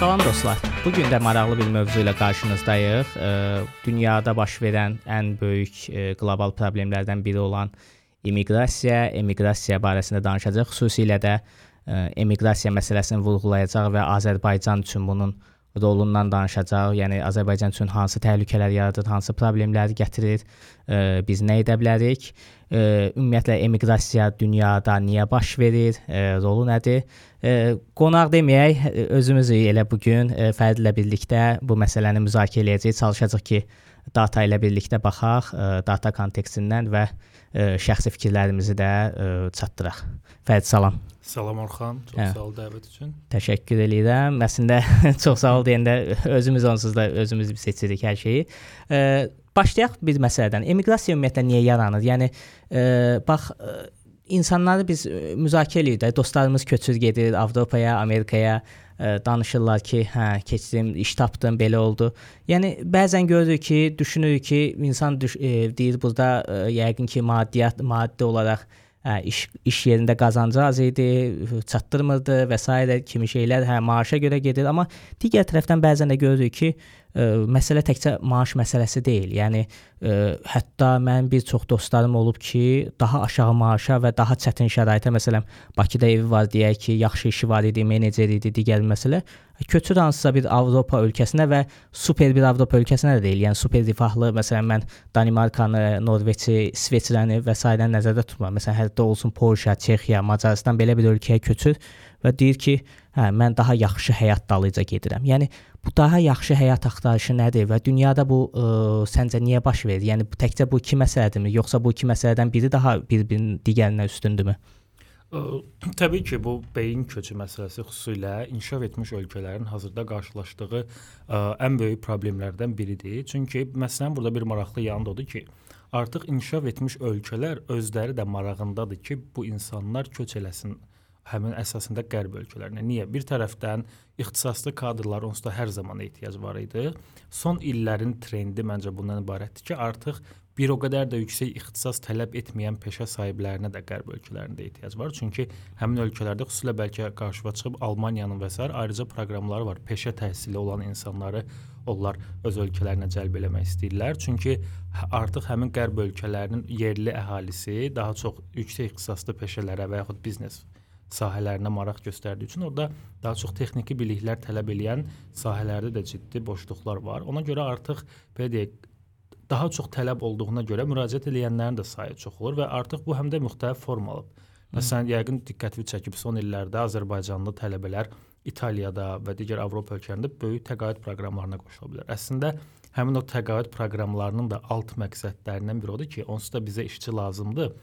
Salam dostlar. Bu gün də maraqlı bir mövzu ilə qarşınızdayıq. Dünyada baş verən ən böyük qlobal problemlərdən biri olan immiqrasiya, emiqrasiya barəsində danışacağıq. Xüsusilə də emiqrasiya məsələsini vurğulayacaq və Azərbaycan üçün bunun rolundan danışacaq. Yəni Azərbaycan üçün hansı təhlükələr yaradır, hansı problemləri gətirir, e, biz nə edə bilərik? E, ümumiyyətlə emiqrasiya dünyada niyə baş verir, e, rolu nədir? E, qonaq deməyək, özümüz elə bu gün Fərd ilə birlikdə bu məsələni müzakirə edəcəyik, çalışacağıq ki, data ilə birlikdə baxaq, e, data kontekstindən və e, şəxsi fikirlərimizi də e, çatdıraq. Fərd salam. Salam Orxan, çox hə. sağ ol dəvət üçün. Təşəkkür edirəm. Əslində çox sağ ol deyəndə özümüz onsuz da özümüz seçirik hər şeyi. E, başlayaq bir məsələdən. Emiqrasiya ümumiyyətlə niyə yaranır? Yəni e, bax e, insanları biz müzakirə edirik də, dostlarımız köçür gedir Avropaya, Amerikaya, danışırlar ki, hə, keçdim, iş tapdım, belə oldu. Yəni bəzən görürük ki, düşünürük ki, insan düş, e, deyir burada e, yəqin ki, maddiyyat, maddi olaraq hə, iş iş yerində qazancı az idi, çatdırmırdı və s. kimi şeylər hə maaşa görə gedir, amma digər tərəfdən bəzən də görürük ki, ə, məsələ təkcə maaş məsələsi deyil. Yəni ə, hətta mənim bir çox dostlarım olub ki, daha aşağı maaşa və daha çətin şəraitə, məsələn, Bakıda evi var deyək ki, yaxşı işi var idi, menecer idi, digər məsələ köçür hansısa bir Avropa ölkəsinə və super bir Avropa ölkəsinə də deyil. Yəni super rifahlı, məsələn mən Danimarkanı, Norveçi, İsveçrəni və s. nəzərdə tutmuram. Məsələn, hətta olsun Polşa, Çexiya, Macarıstan belə bir ölkəyə köçür və deyir ki, hə, mən daha yaxşı həyat dalıyca gedirəm. Yəni bu daha yaxşı həyat axtarışı nədir və dünyada bu ə, səncə niyə baş verir? Yəni bu təkcə bu iki məsələdirmi, yoxsa bu iki məsələdən biri daha bir-birinin digərinə üstündürmü? Təbii ki, bu beyin köçü məsələsi xüsusilə inkişaf etmiş ölkələrin hazırda qarşılaşdığı ə, ən böyük problemlərdən biridir. Çünki məsələn burada bir maraqlı yanı da odur ki, artıq inkişaf etmiş ölkələr özləri də marağındadır ki, bu insanlar köç eləsin həmin əsasında qərb ölkələrinə. Niyə? Bir tərəfdən ixtisaslı kadrlar onsuz da hər zaman ehtiyac var idi. Son illərin trendi məncə bundan ibarətdir ki, artıq bir o qədər də yüksək ixtisas tələb etməyən peşə sahiblərinə də qərb ölkələrində ehtiyac var. Çünki həmin ölkələrdə xüsusilə bəlkə qarşıva çıxıb Almaniyanın və s. ayrıca proqramları var. Peşə təhsili olan insanları onlar öz ölkələrinə cəlb eləmək istəyirlər. Çünki artıq həmin qərb ölkələrinin yerli əhalisi daha çox yüksək ixtisaslı peşələrə və yaxud biznes sahələrinə maraq göstərdiyi üçün orada daha çox texniki biliklər tələb eləyən sahələrdə də ciddi boşluqlar var. Ona görə artıq belə deyək, daha çox tələb olduğuna görə müraciət edənlərin də sayı çox olur və artıq bu həm də müxtəlif form alıb. Məsələn, yəqin diqqətini çəkib son illərdə Azərbaycanlı tələbələr İtaliyada və digər Avropa ölkələrində böyük təqaüd proqramlarına qoşula bilər. Əslində həmin o təqaüd proqramlarının da alt məqsədlərindən biri odur ki, onsuz da bizə işçi lazımdır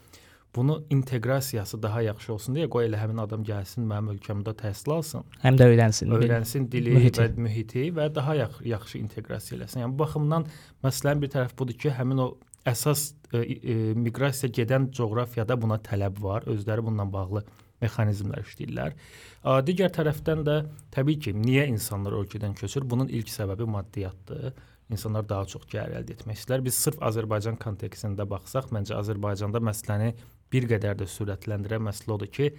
bunu inteqrasiyası daha yaxşı olsun deyə qoy elə həmin adam gəlsin mənim ölkəmdə təhsil alsın. Həm də öyrənsin. Öyrənsin dili mühiti. və mühiti və daha yax yaxşı inteqrasiya eləsin. Yəni bu baxımdan məsələn bir tərəf budur ki, həmin o əsas e, e, miqrasiya gedən coğrafiyada buna tələb var. Özləri bununla bağlı mexanizmlər işləyirlər. Digər tərəfdən də təbii ki, niyə insanlar ölkədən köçür? Bunun ilk səbəbi maddiyyatdır insanlar daha çox gəlir əldə etmək istəyirlər. Biz sırf Azərbaycan kontekstində baxsaq, məncə Azərbaycanda məsələni bir qədər də sürətləndirən məsələ odur ki,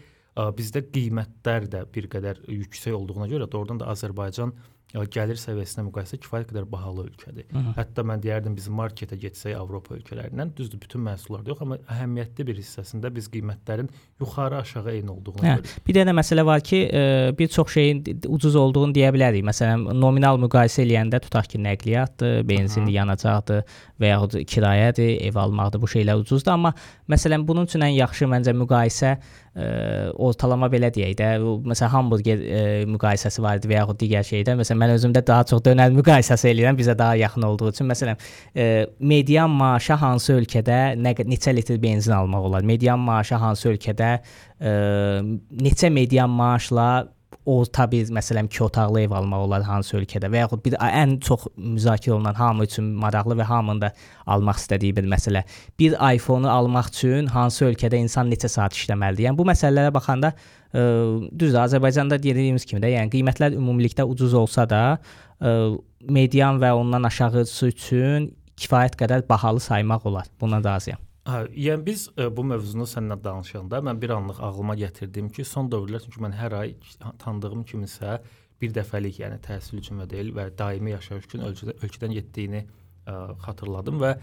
bizdə qiymətlər də bir qədər yüksək olduğuna görə doğrudan da Azərbaycan gəlir səviyyəsinə müqayisədə kifayət qədər bahalı ölkədir. Hı -hı. Hətta mən deyərdim biz marketə getsək Avropa ölkələrindən, düzdür, bütün məhsullarda yox, amma əhəmiyyətli bir hissəsində biz qiymətlərin yuxarı-aşağı eyni olduğunu hə, görürük. Bir dənə məsələ var ki, e, bir çox şeyin ucuz olduğunu deyə bilərik. Məsələn, nominal müqayisə eləyəndə tutaq ki, nəqliyyatdır, benzinli yanacaqdır və yaxud kirayədir, ev almaqdır, bu şeylər ucuzdur, amma məsələn bunun üçün ən yaxşı məncə müqayisə ə, ortalama belə deyək də, məsələn hamburger ə, müqayisəsi var idi və yaxud digər şeydə. Məsələn mən özümdə daha çox dönər müqayisəsi eləyirəm, bizə daha yaxın olduğu üçün. Məsələn, ə, median maaşa hansı ölkədə nə neçə litr benzin almaq olar? Median maaşa hansı ölkədə ə, neçə median maaşla orta bir məsələn 2 otaqlı ev almaq olar hansı ölkədə və yaxud bir ən çox müzakirə olunan hamı üçün maraqlı və hamının da almaq istədiyi bir məsələ. Bir iPhone-u almaq üçün hansı ölkədə insan neçə saat işləməlidir? Yəni bu məsələlərə baxanda ə, düzdür, Azərbaycanda dediyimiz kimi də, yəni qiymətlər ümumilikdə ucuz olsa da, ə, median və ondan aşağısı üçün kifayət qədər bahalı saymaq olar. Buna razıyam. Hə, yəni biz ə, e, bu mövzunu səninlə danışanda mən bir anlıq ağlıma gətirdim ki, son dövrlər çünki mən hər ay tanıdığım kimisə bir dəfəlik, yəni təhsil üçün və deyil və daimi yaşayış üçün ölkədə, ölkədən getdiyini ə, e, xatırladım və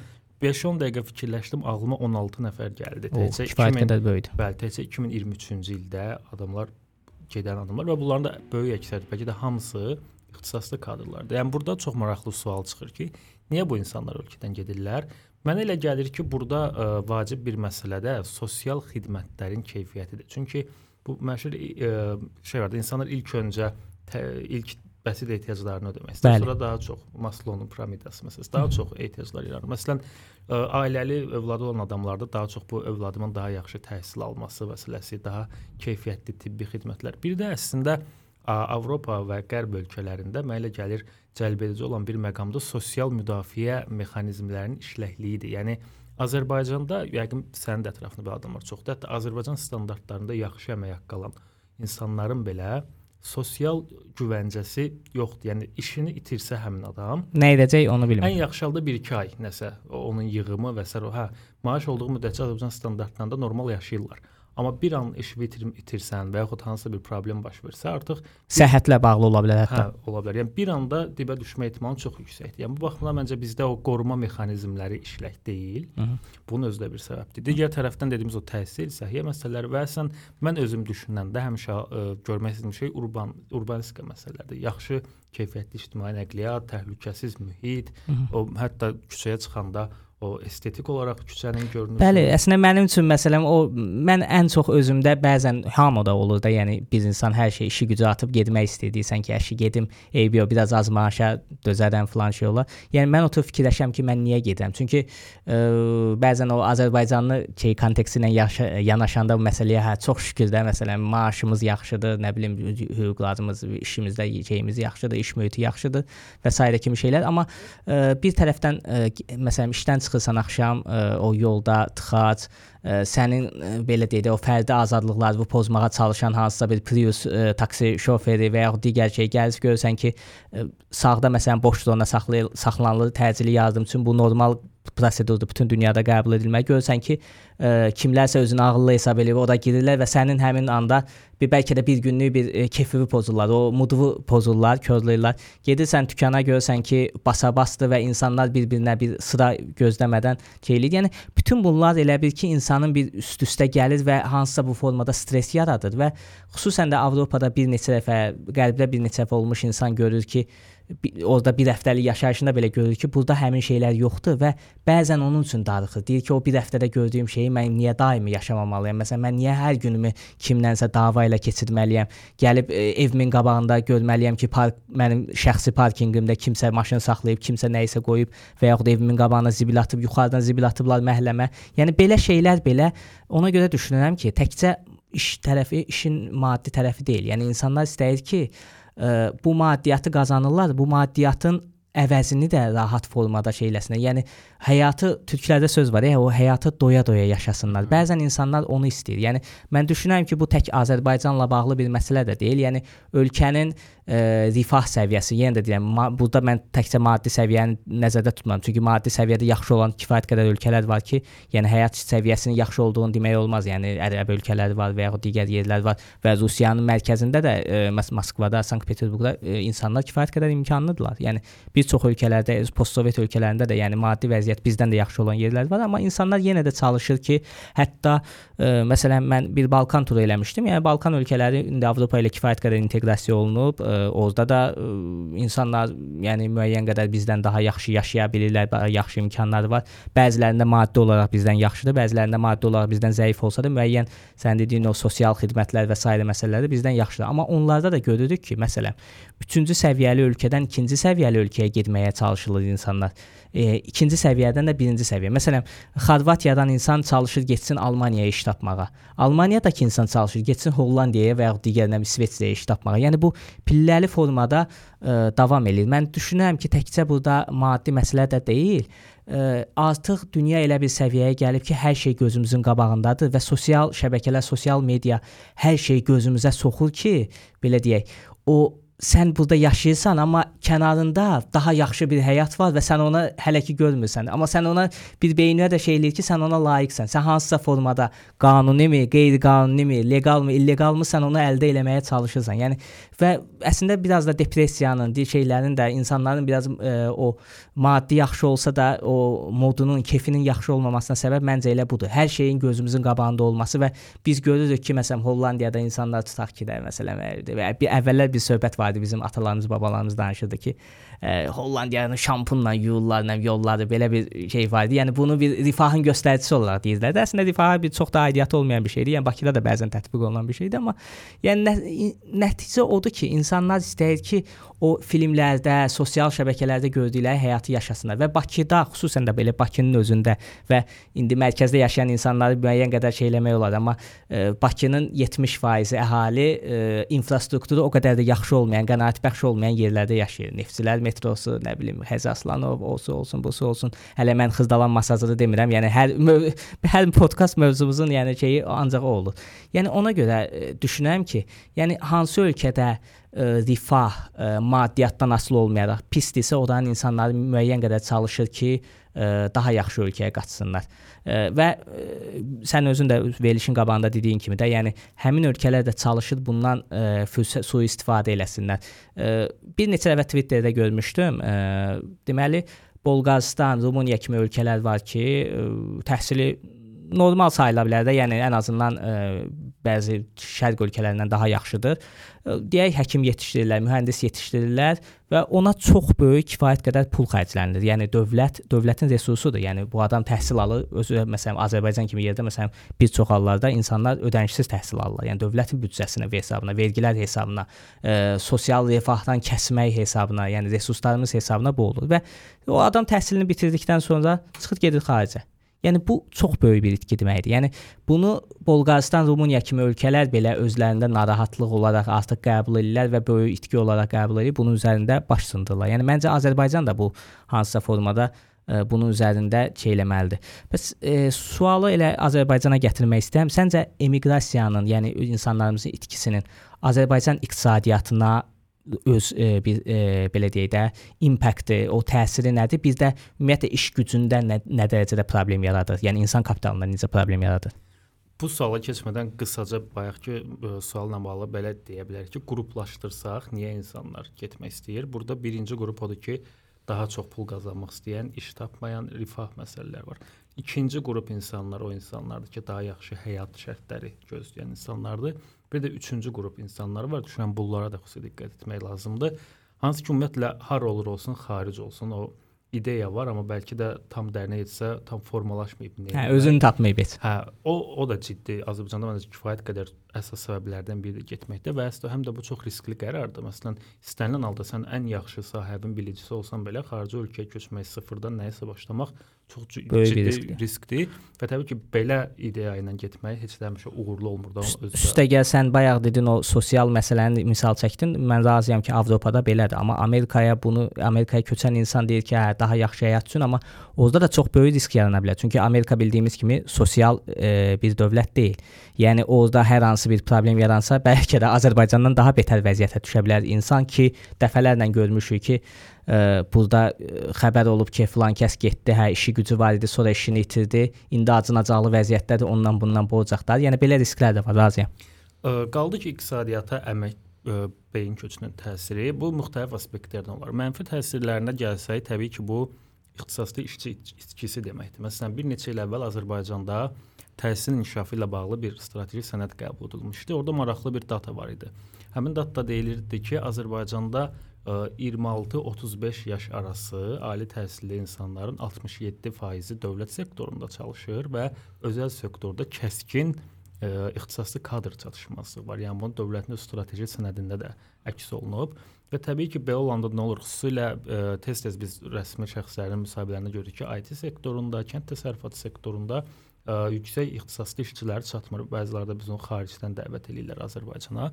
5-10 dəqiqə fikirləşdim, ağlıma 16 nəfər gəldi. Qədər böyükdü. Bəli, təkcə 2023-cü ildə adamlar gedən adamlar və bunların da böyük əksəriyyəti, bəlkə də hamısı ixtisaslı kadrlardır. Yəni burada çox maraqlı sual çıxır ki, niyə bu insanlar ölkədən gedirlər? Mənə elə gəlir ki, burada ə, e, vacib bir məsələ də sosial xidmətlərin keyfiyyətidir. Çünki bu məşhur ə, e, şey var da, insanlar ilk öncə tə, ilk bəsit ehtiyaclarını ödəmək istəyir. Sonra daha çox Maslow'un piramidası məsələsi, daha çox ehtiyaclar yaranır. Məsələn, ə, e, ailəli övladı olan adamlarda daha çox bu övladımın daha yaxşı təhsil alması məsələsi, daha keyfiyyətli tibbi xidmətlər. Bir də əslində Avropa və Qərb ölkələrində mənə elə gəlir cəlbedici olan bir məqamda sosial müdafiə mexanizmlərinin işləkliyidir. Yəni Azərbaycanda yəqin sənin də ətrafında belə adamlar çoxdur. Hətta Azərbaycan standartlarında yaxşı əmək haqqı alan insanların belə sosial güvəncəsi yoxdur. Yəni işini itirsə həmin adam nə edəcək onu bilmir. Ən yaxşı halda 1-2 ay nəsə onun yığımı və s. hə maaş olduğu müddətcə Azərbaycan standartlarında normal yaşayırlar. Amma bir an eşivi itir itirsən və yaxud hansısa bir problem baş versə, artıq səhhətlə bağlı ola bilər hətta. Hə, ola bilər. Yəni bir anda dibə düşmə ehtimalı çox yüksəkdir. Yəni bu baxımdan məncə bizdə o qoruma mexanizmləri işlək deyil. Hı -hı. Bunun özü də bir səbəbdir. Digər tərəfdən dediyimiz o təhsil, səhiyyə məsələləri və əsən mən özüm düşünəndə həmişə ə, görmək istədiyim şey urban urbanistika məsələlərdir. Yaxşı keyfiyyətli ictimai nəqliyyat, təhlükəsiz mühit, Hı -hı. o hətta küçəyə çıxanda o estetik olaraq küçənin görünüşü. Bəli, əslində mənim üçün məsələn o mən ən çox özümdə bəzən hamıda olur da, yəni biz insan hər şey işi gücü atıb getmək istəyirsən ki, əşi gedim, eybi yox, biraz az maaşa dözərəm falan şey olar. Yəni mən oturub fikirləşəm ki, mən niyə gedirəm? Çünki ə, bəzən o Azərbaycanlı şey konteksti ilə yaşa, yanaşanda bu məsələyə hə çox şükür də məsələn maaşımız yaxşıdır, nə bilim hüquqlarımız, işimizdə şeyimiz yaxşıdır, iş mühiti yaxşıdır və s. kimi şeylər, amma ə, bir tərəfdən ə, məsələn işdən çıxırsan axşam ə, e, o yolda tıxac, ə, e, sənin ə, e, belə deyək də o fərdi azadlıqlarını pozmağa çalışan hansısa bir Prius ə, taksi şoferi və ya digər şey gəlir görürsən ki, ə, sağda məsələn boş zona saxlanılan təcili yardım üçün bu normal prosedurdur, bütün dünyada qəbul edilməli. Görürsən ki, ə, kimlərsə özünü ağıllı hesab edir, o da girirlər və sənin həmin anda bir bəlkə də bir günlük bir e, kefivi pozurlar, o mudu pozurlar, körləyirlər. Gedirsən dükana görsən ki, basa-basdır və insanlar bir-birinə bir sıra gözləmədən şeylir. Yəni bütün bunlar elə bir ki, insanın bir üst-üstə gəlir və hansısa bu formada stres yaradır və xüsusən də Avropada bir neçə dəfə, Qərbdə bir neçə dəfə olmuş insan görür ki, orada bir həftəlik yaşayışında belə görür ki, burada həmin şeylər yoxdur və bəzən onun üçün darıxır. Deyir ki, o bir həftədə gördüyüm şeyi mən niyə daimi yaşamamalıyam? Məsələn, mən niyə hər günümü kimlənsə dava ilə keçirməliyəm? Gəlib e, evimin qabağında görməliyəm ki, park mənim şəxsi parkinqimdə kimsə maşın saxlayıb, kimsə nə isə qoyub və yaxud evimin qabağına zibil atıb, yuxarıdan zibil atıblar məhəlləmə. Yəni belə şeylər belə ona görə düşünürəm ki, təkcə iş tərəfi, işin maddi tərəfi deyil. Yəni insanlar istəyir ki, bu maddiyyatı qazanırlar. Bu maddiyyatın əvəzini də rahat formada şeyləsinə. Yəni həyatı türklərdə söz var, ya, o həyatı doya-doya yaşasınlar. Bəzən insanlar onu istəyir. Yəni mən düşünürəm ki, bu tək Azərbaycanla bağlı bir məsələ də deyil. Yəni ölkənin ə, rifah səviyyəsi, yenə də deyirəm, burada mən təkcə maddi səviyyəni nəzərdə tutmuram. Çünki maddi səviyyədə yaxşı olan kifayət qədər ölkələr var ki, yəni həyat səviyyəsinin yaxşı olduğunu demək olmaz. Yəni ərəb ölkələri var və ya digər yerlər var və Rusiyanın mərkəzində də ə, Moskvada, Sankt-Peterburqda ə, insanlar kifayət qədər imkanlıdırlar. Yəni bir çox ölkələrdə, postsovet ölkələrində də yəni maddi vəziyyət bizdən də yaxşı olan yerlər var, amma insanlar yenə də çalışır ki, hətta ə, məsələn mən bir Balkan turu eləmişdim. Yəni Balkan ölkələri indi Avropa ilə kifayət qədər inteqrasiya olunub. Ə, orada da ə, insanlar yəni müəyyən qədər bizdən daha yaxşı yaşaya bilirlər, yaxşı imkanları var. Bəzilərində maddi olaraq bizdən yaxşıdır, bəzilərində maddi olaraq bizdən zəif olsa da müəyyən sən dediyin o sosial xidmətlər və s. məsələləri bizdən yaxşıdır. Amma onlarda da görürük ki, məsələn, 3-cü səviyyəli ölkədən 2-ci səviyyəli ölkəyə getməyə çalışırlar insanlar. E, ikinci səviyyədən də birinci səviyyə. Məsələn, Xorvatiyadan insan çalışır getsin Almaniyaya iş tapmağa. Almaniyadakı insan çalışır getsin Hollandiyaya və ya digər nə İsveçrəyə iş tapmağa. Yəni bu pilləli formada ə, davam eləyir. Mən düşünürəm ki, təkcə burada maddi məsələ də deyil, ə, artıq dünya elə bir səviyyəyə gəlib ki, hər şey gözümüzün qabağındadır və sosial şəbəkələr, sosial media hər şey gözümüzə soxur ki, belə deyək, o sən burada yaşayırsan, amma kənarında daha yaxşı bir həyat var və sən onu hələ ki görmürsən. Amma sən ona bir beyninə də şey eləyir ki, sən ona layiqsən. Sən hansısa formada qanunimi, qeyri-qanunimi, legalmı, illegalmı sən onu əldə etməyə çalışırsan. Yəni və əslində biraz da depressiyanın, dir şeylərin də insanların biraz e, o maddi yaxşı olsa da o modunun, keyfinin yaxşı olmamasına səbəb məncə elə budur. Hər şeyin gözümüzün qabağında olması və biz görürük ki, məsələn Hollandiyada insanlar tutaq ki, də məsələn və əvvəllər bir söhbət var vardı bizim atalarımız, babalarımız danışırdı ki, e, Hollandiyanı şampunla yuyurlar, nə yolları belə bir şey vardı. Yəni bunu bir rifahın göstəricisi olaraq deyirlər. Də əslində rifah bir çox da aidiyyatı olmayan bir şeydir. Yəni Bakıda da bəzən tətbiq olunan bir şeydir, amma yəni nə, nəticə odur ki, insanlar istəyir ki, o filmlərdə, sosial şəbəkələrdə gördükləri həyatı yaşasınlar və Bakıda, xüsusən də belə Bakının özündə və indi mərkəzdə yaşayan insanları müəyyən qədər şey eləmək olar, amma e, Bakının 70% əhali e, infrastrukturu o qədər də yaxşı olmayan, qənaətbəxş olmayan yerlərdə yaşayır. Neftçilər metrosu, nə bilim, Həzaslanov olsun, olsun, busu olsun. Hələ mən Xızdalan masajını demirəm. Yəni hər hər podkast mövzumuzun yəni şeyi ancaq o olur. Yəni ona görə e, düşünürəm ki, yəni hansı ölkədə ə, rifah, ə, maddiyyatdan asılı olmayaraq pisdirsə, oranın insanları müəyyən qədər çalışır ki, ə, daha yaxşı ölkəyə qaçsınlar. Və ə, sən özün də verilişin qabağında dediyin kimi də, yəni həmin ölkələr də çalışır bundan ə, sui-istifadə eləsinlər. Ə, bir neçə dəfə Twitterdə görmüşdüm. Deməli Bolqarıstan, Rumıniya kimi ölkələr var ki, təhsili normal sayıla bilər də, yəni ən azından ə, bəzi şərq ölkələrindən daha yaxşıdır. Ə, deyək həkim yetişdirirlər, mühəndis yetişdirirlər və ona çox böyük kifayət qədər pul xərclənilir. Yəni dövlət dövlətin resursudur. Yəni bu adam təhsil alır, özü məsələn Azərbaycan kimi yerdə məsələn bir çox hallarda insanlar ödənişsiz təhsil alırlar. Yəni dövlətin büdcəsinə və hesabına, vergilər hesabına, ə, sosial rifahdan kəsmək hesabına, yəni resurslarımız hesabına bu olur və o adam təhsilini bitirdikdən sonra çıxır gedir xaricə. Yəni bu çox böyük bir itki deməkdir. Yəni bunu Bolqarıstan, Rumıniya kimi ölkələr belə özlərində narahatlıq olaraq artıq qəbul edirlər və böyük itki olaraq qəbul edir. Bunun üzərində baş sındırırlar. Yəni məncə Azərbaycan da bu hansısa formada ə, e, bunun üzərində çeyləməlidir. Bəs e, sualı elə Azərbaycana gətirmək istəyirəm. Səncə emiqrasiyanın, yəni insanlarımızın itkisinin Azərbaycan iqtisadiyyatına öz e, bir e, belə deyək də impakti, o təsiri nədir? Bizdə ümumiyyətlə iş gücündə nə, nə dərəcədə problem yaradır? Yəni insan kapitalında necə problem yaradır? Bu suala keçmədən qısaca bayaqki e, sualla bağlı belə deyə bilərik ki, qruplaşdırsaq, niyə insanlar getmək istəyir? Burada birinci qrup odur ki, daha çox pul qazanmaq istəyən, iş tapmayan, rifah məsələləri var. İkinci qrup insanlar o insanlardır ki, daha yaxşı həyat şərtləri gözləyən insanlardır. Bir də üçüncü qrup insanlar var. Düşünürəm bunlara da xüsusi diqqət etmək lazımdır. Hansı ki ümumiyyətlə har olur olsun, xaric olsun, o ideya var, amma bəlkə də tam dərinə yetsə, tam formalaşmayıb. Hə, özünü tapmayıb heç. Hə, o o da ciddi Azərbaycanda məncə kifayət qədər əsas səbəblərdən biri də getməkdə və əslində həm də bu çox riskli qərardır. Məsələn, istənilən halda sən ən yaxşı sahəbin bilicisi olsan belə xarici ölkəyə köçmək, sıfırdan nəyisə başlamaq çox Böyük ciddi riskdir. riskdir və təbii ki, belə ideya ilə getmək heç də həmişə uğurlu olmur da özü. Üstəgəl sən bayaq dedin o sosial məsələni misal çəkdin. Mən razıyam ki, Avropada belədir, amma Amerikaya bunu Amerikaya köçən insan deyir ki, hə, daha yaxşı həyat üçün, amma orada da çox böyük risk yarana bilər. Çünki Amerika bildiyimiz kimi sosial e, bir dövlət deyil. Yəni orada hər hansı bir problem yaransa, bəlkə də Azərbaycandan daha betər vəziyyətə düşə bilər insan ki, dəfələrlə görmüşük ki, ə, burada ə, xəbər olub ki, filan kəs getdi, hə işi gücü var idi, sonra işini itirdi. İndi acınacaqlı vəziyyətdədir, ondan bundan borc axtarır. Yəni belə risklər də var, razıyam. Ə, qaldı ki, iqtisadiyyata əmək ə, beyin köçünün təsiri bu müxtəlif aspektlərdən olar. Mənfi təsirlərinə gəlsək, təbii ki, bu ixtisaslı işçi itkisi deməkdir. Məsələn, bir neçə il əvvəl Azərbaycanda təhsilin inkişafı ilə bağlı bir strateji sənəd qəbul edilmişdi. Orada maraqlı bir data var idi. Həmin datda deyilirdi ki, Azərbaycanda 26-35 yaş arası ali təhsilli insanların 67%-i dövlət sektorunda çalışır və özəl sektorda kəskin ə, ixtisaslı kadr çatışmazlığı var. Yəni bunu dövlətin strateji sənədində də əks olunub. Və təbii ki, belə olanda nə olur? Xüsusilə tez-tez biz rəsmi şəxslərin müsahibələrində görürük ki, IT sektorunda, kənd təsərrüfatı sektorunda ə, yüksək ixtisaslı işçilər çatmır. Bəziləri də biz onu xaricdən dəvət eləyirlər Azərbaycana.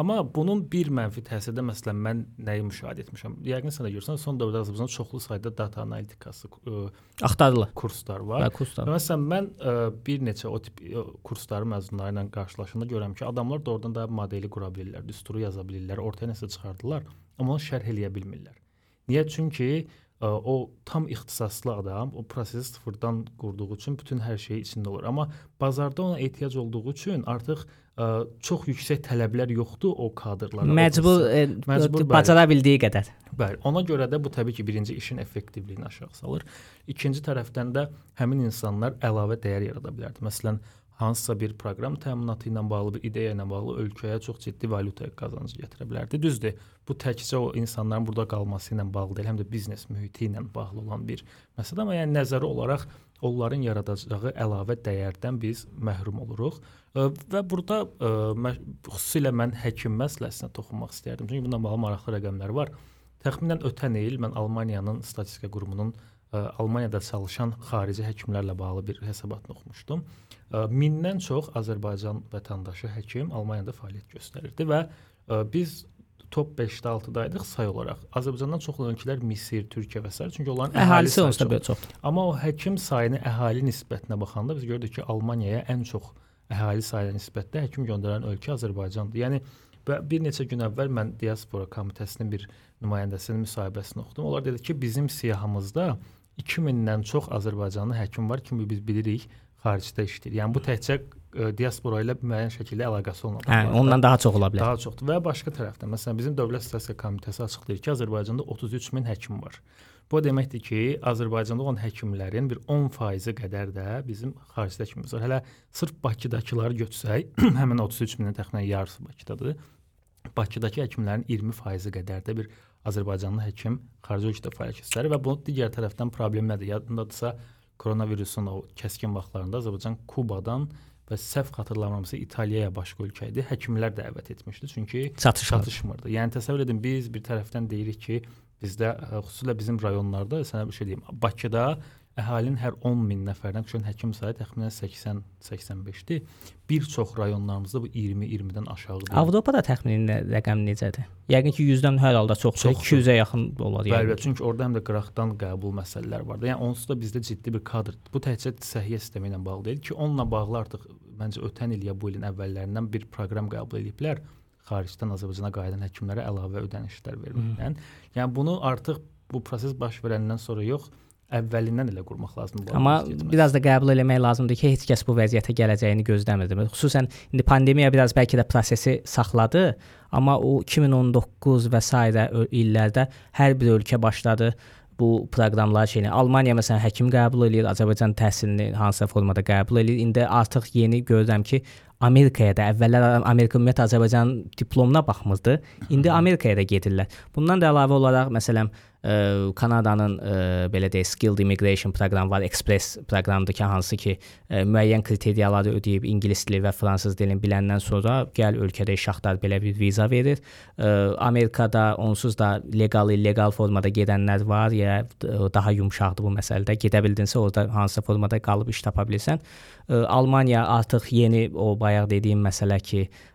Amma bunun bir mənfi təsiri də məsələn mən nəyi müşahidə etmişəm? Yəqin sən də görürsən, son dövrdə Azərbaycanda çoxlu sayda data analitikası ə, axtarılır kurslar var. Və kurslar. Və məsələn mən ə, bir neçə o tip ə, kursları məzunları ilə qarşılaşanda görürəm ki, adamlar da oradan da modeli qura bilirlər, düsturu yaza bilirlər, ortaya nəsə çıxardılar, amma onu şərh eləyə bilmirlər. Niyə? Çünki ə, o tam ixtisaslı adam o prosesi sıfırdan qurduğu üçün bütün hər şey içində olur. Amma bazarda ona ehtiyac olduğu üçün artıq ə, çox yüksək tələblər yoxdur o kadrlara. Məcbur, e, məcbur bacara bildiyi qədər. Bəli, ona görə də bu təbii ki, birinci işin effektivliyini aşağı salır. İkinci tərəfdən də həmin insanlar əlavə dəyər yarada bilərdi. Məsələn, hansısa bir proqram təminatı ilə bağlı, bir ideya ilə bağlı ölkəyə çox ciddi valyuta qazancı gətirə bilərdi. Düzdür, bu təkcə o insanların burada qalması ilə bağlı deyil, həm də biznes mühiti ilə bağlı olan bir məsələdir. Amma yəni nəzəri olaraq onların yaradacağı əlavə dəyərdən biz məhrum oluruq. Və burada xüsusilə mən həkim məsələsinə toxunmaq istərdim. Çünki bununla bağlı maraqlı rəqəmlər var. Təxminən ötən il mən Almaniyanın statistika qurumunun Almaniyada çalışan xarici həkimlərlə bağlı bir hesabatını oxumuşdum. Mindən çox Azərbaycan vətəndaşı həkim Almaniyada fəaliyyət göstərirdi və biz top 5-də 6-da idik say olaraq. Azərbaycandan çox olan ölkələr Misir, Türkiyə və s. çünki onların əhalisi onsuz da çoxdur. Amma o həkim sayını əhali nisbətinə baxanda biz gördük ki, Almaniyaya ən çox əhali sayına nisbətdə həkim göndərən ölkə Azərbaycandır. Yəni və bir neçə gün əvvəl mən diaspora komitəsinin bir nümayəndəsinin müsahibəsini oxudum. Onlar dedi ki, bizim siyahımızda 2000-dən çox Azərbaycanlı həkim var kimi biz bilirik xaricdə işləyir. Yəni bu təkcə ə, e, diaspora ilə müəyyən şəkildə əlaqəsi olan. Hə, ondan daha çox ola bilər. Daha çoxdur. Və başqa tərəfdən məsələn bizim Dövlət Statistika Komitəsi açıqlayır ki, Azərbaycanda 33 min həkim var. Bu deməkdir ki, Azərbaycanda olan həkimlərin bir 10% qədər də bizim xaricdə həkimimiz var. Hələ sırf Bakıdakıları götürsək, həmin 33 minin təxminən yarısı Bakıdadır. Bakıdakı həkimlərin 20% qədər də bir Azərbaycanlı həkim xarici ölkədə fəaliyyət göstərir və bu digər tərəfdən problem nədir? Yadındadırsa, koronavirusun o kəskin vaxtlarında Azərbaycan Kubadan və səhv xatırlamıramsa İtaliyaya başqa ölkə idi. Həkimlər dəvət etmişdi, çünki çatışmırdı. çatışmırdı. Yəni təsəvvür edin biz bir tərəfdən deyirik ki, bizdə xüsusilə bizim rayonlarda sənə bir şey deyim, Bakıda əhalinin hər 10 min nəfərdən düşən həkim sayı təxminən 80-85-dir. Bir çox rayonlarımızda bu 20-20-dən aşağıdır. Avropada təxmini rəqəm necədir? Yəqin ki 100-dən hər halda çoxdur, 200-ə yaxın olar yəni. Bəli, çünki orada həm də qıraqdan qəbul məsələləri var da. Yəni onsuz da bizdə ciddi bir kadr. Bu təkcə səhiyyə sistemi ilə bağlı deyil ki, onunla bağlı artıq məncə ötən il ya bu ilin əvvəllərindən bir proqram qəbul ediblər xaricdən Azərbaycana qayıdan həkimlərə əlavə ödənişlər verməklə. Yəni bunu artıq bu proses baş verəndən sonra yox, əvvəlindən elə qurmaq lazımdır. Amma biraz da qəbul eləmək lazımdır ki, heç kəs bu vəziyyətə gələcəyini gözləmirdi. Xüsusən indi pandemiya biraz bəlkə də prosesi saxladı, amma o 2019 və s. illərdə hər bir ölkə başladı bu proqramlar şeyini. Almaniya məsələn həkim qəbul eləyir, Azərbaycan təhsilini hansısa formada qəbul eləyir. İndi artıq yeni görürəm ki, Amerikaya da əvvəllər Amerika ümumiyyətlə Azərbaycanın diplomuna baxmırdı. İndi Amerikaya da gedirlər. Bundan da əlavə olaraq məsələn ə, Kanadanın ə, belə deyək skilled immigration proqramı var, Express proqramıdır ki, hansı ki ə, müəyyən kriteriyaları ödəyib ingilis dili və fransız dilini biləndən sonra gəl ölkədə iş axtar belə bir viza verir. Ə, Amerikada onsuz da legal illegal formada gedənlər var, ya daha yumşaqdır bu məsələdə. Gedə bildinsə orada hansısa formada qalıb iş tapa bilirsən. Ə, Almaniya artıq yeni o bayaq dediyim məsələ ki, ə,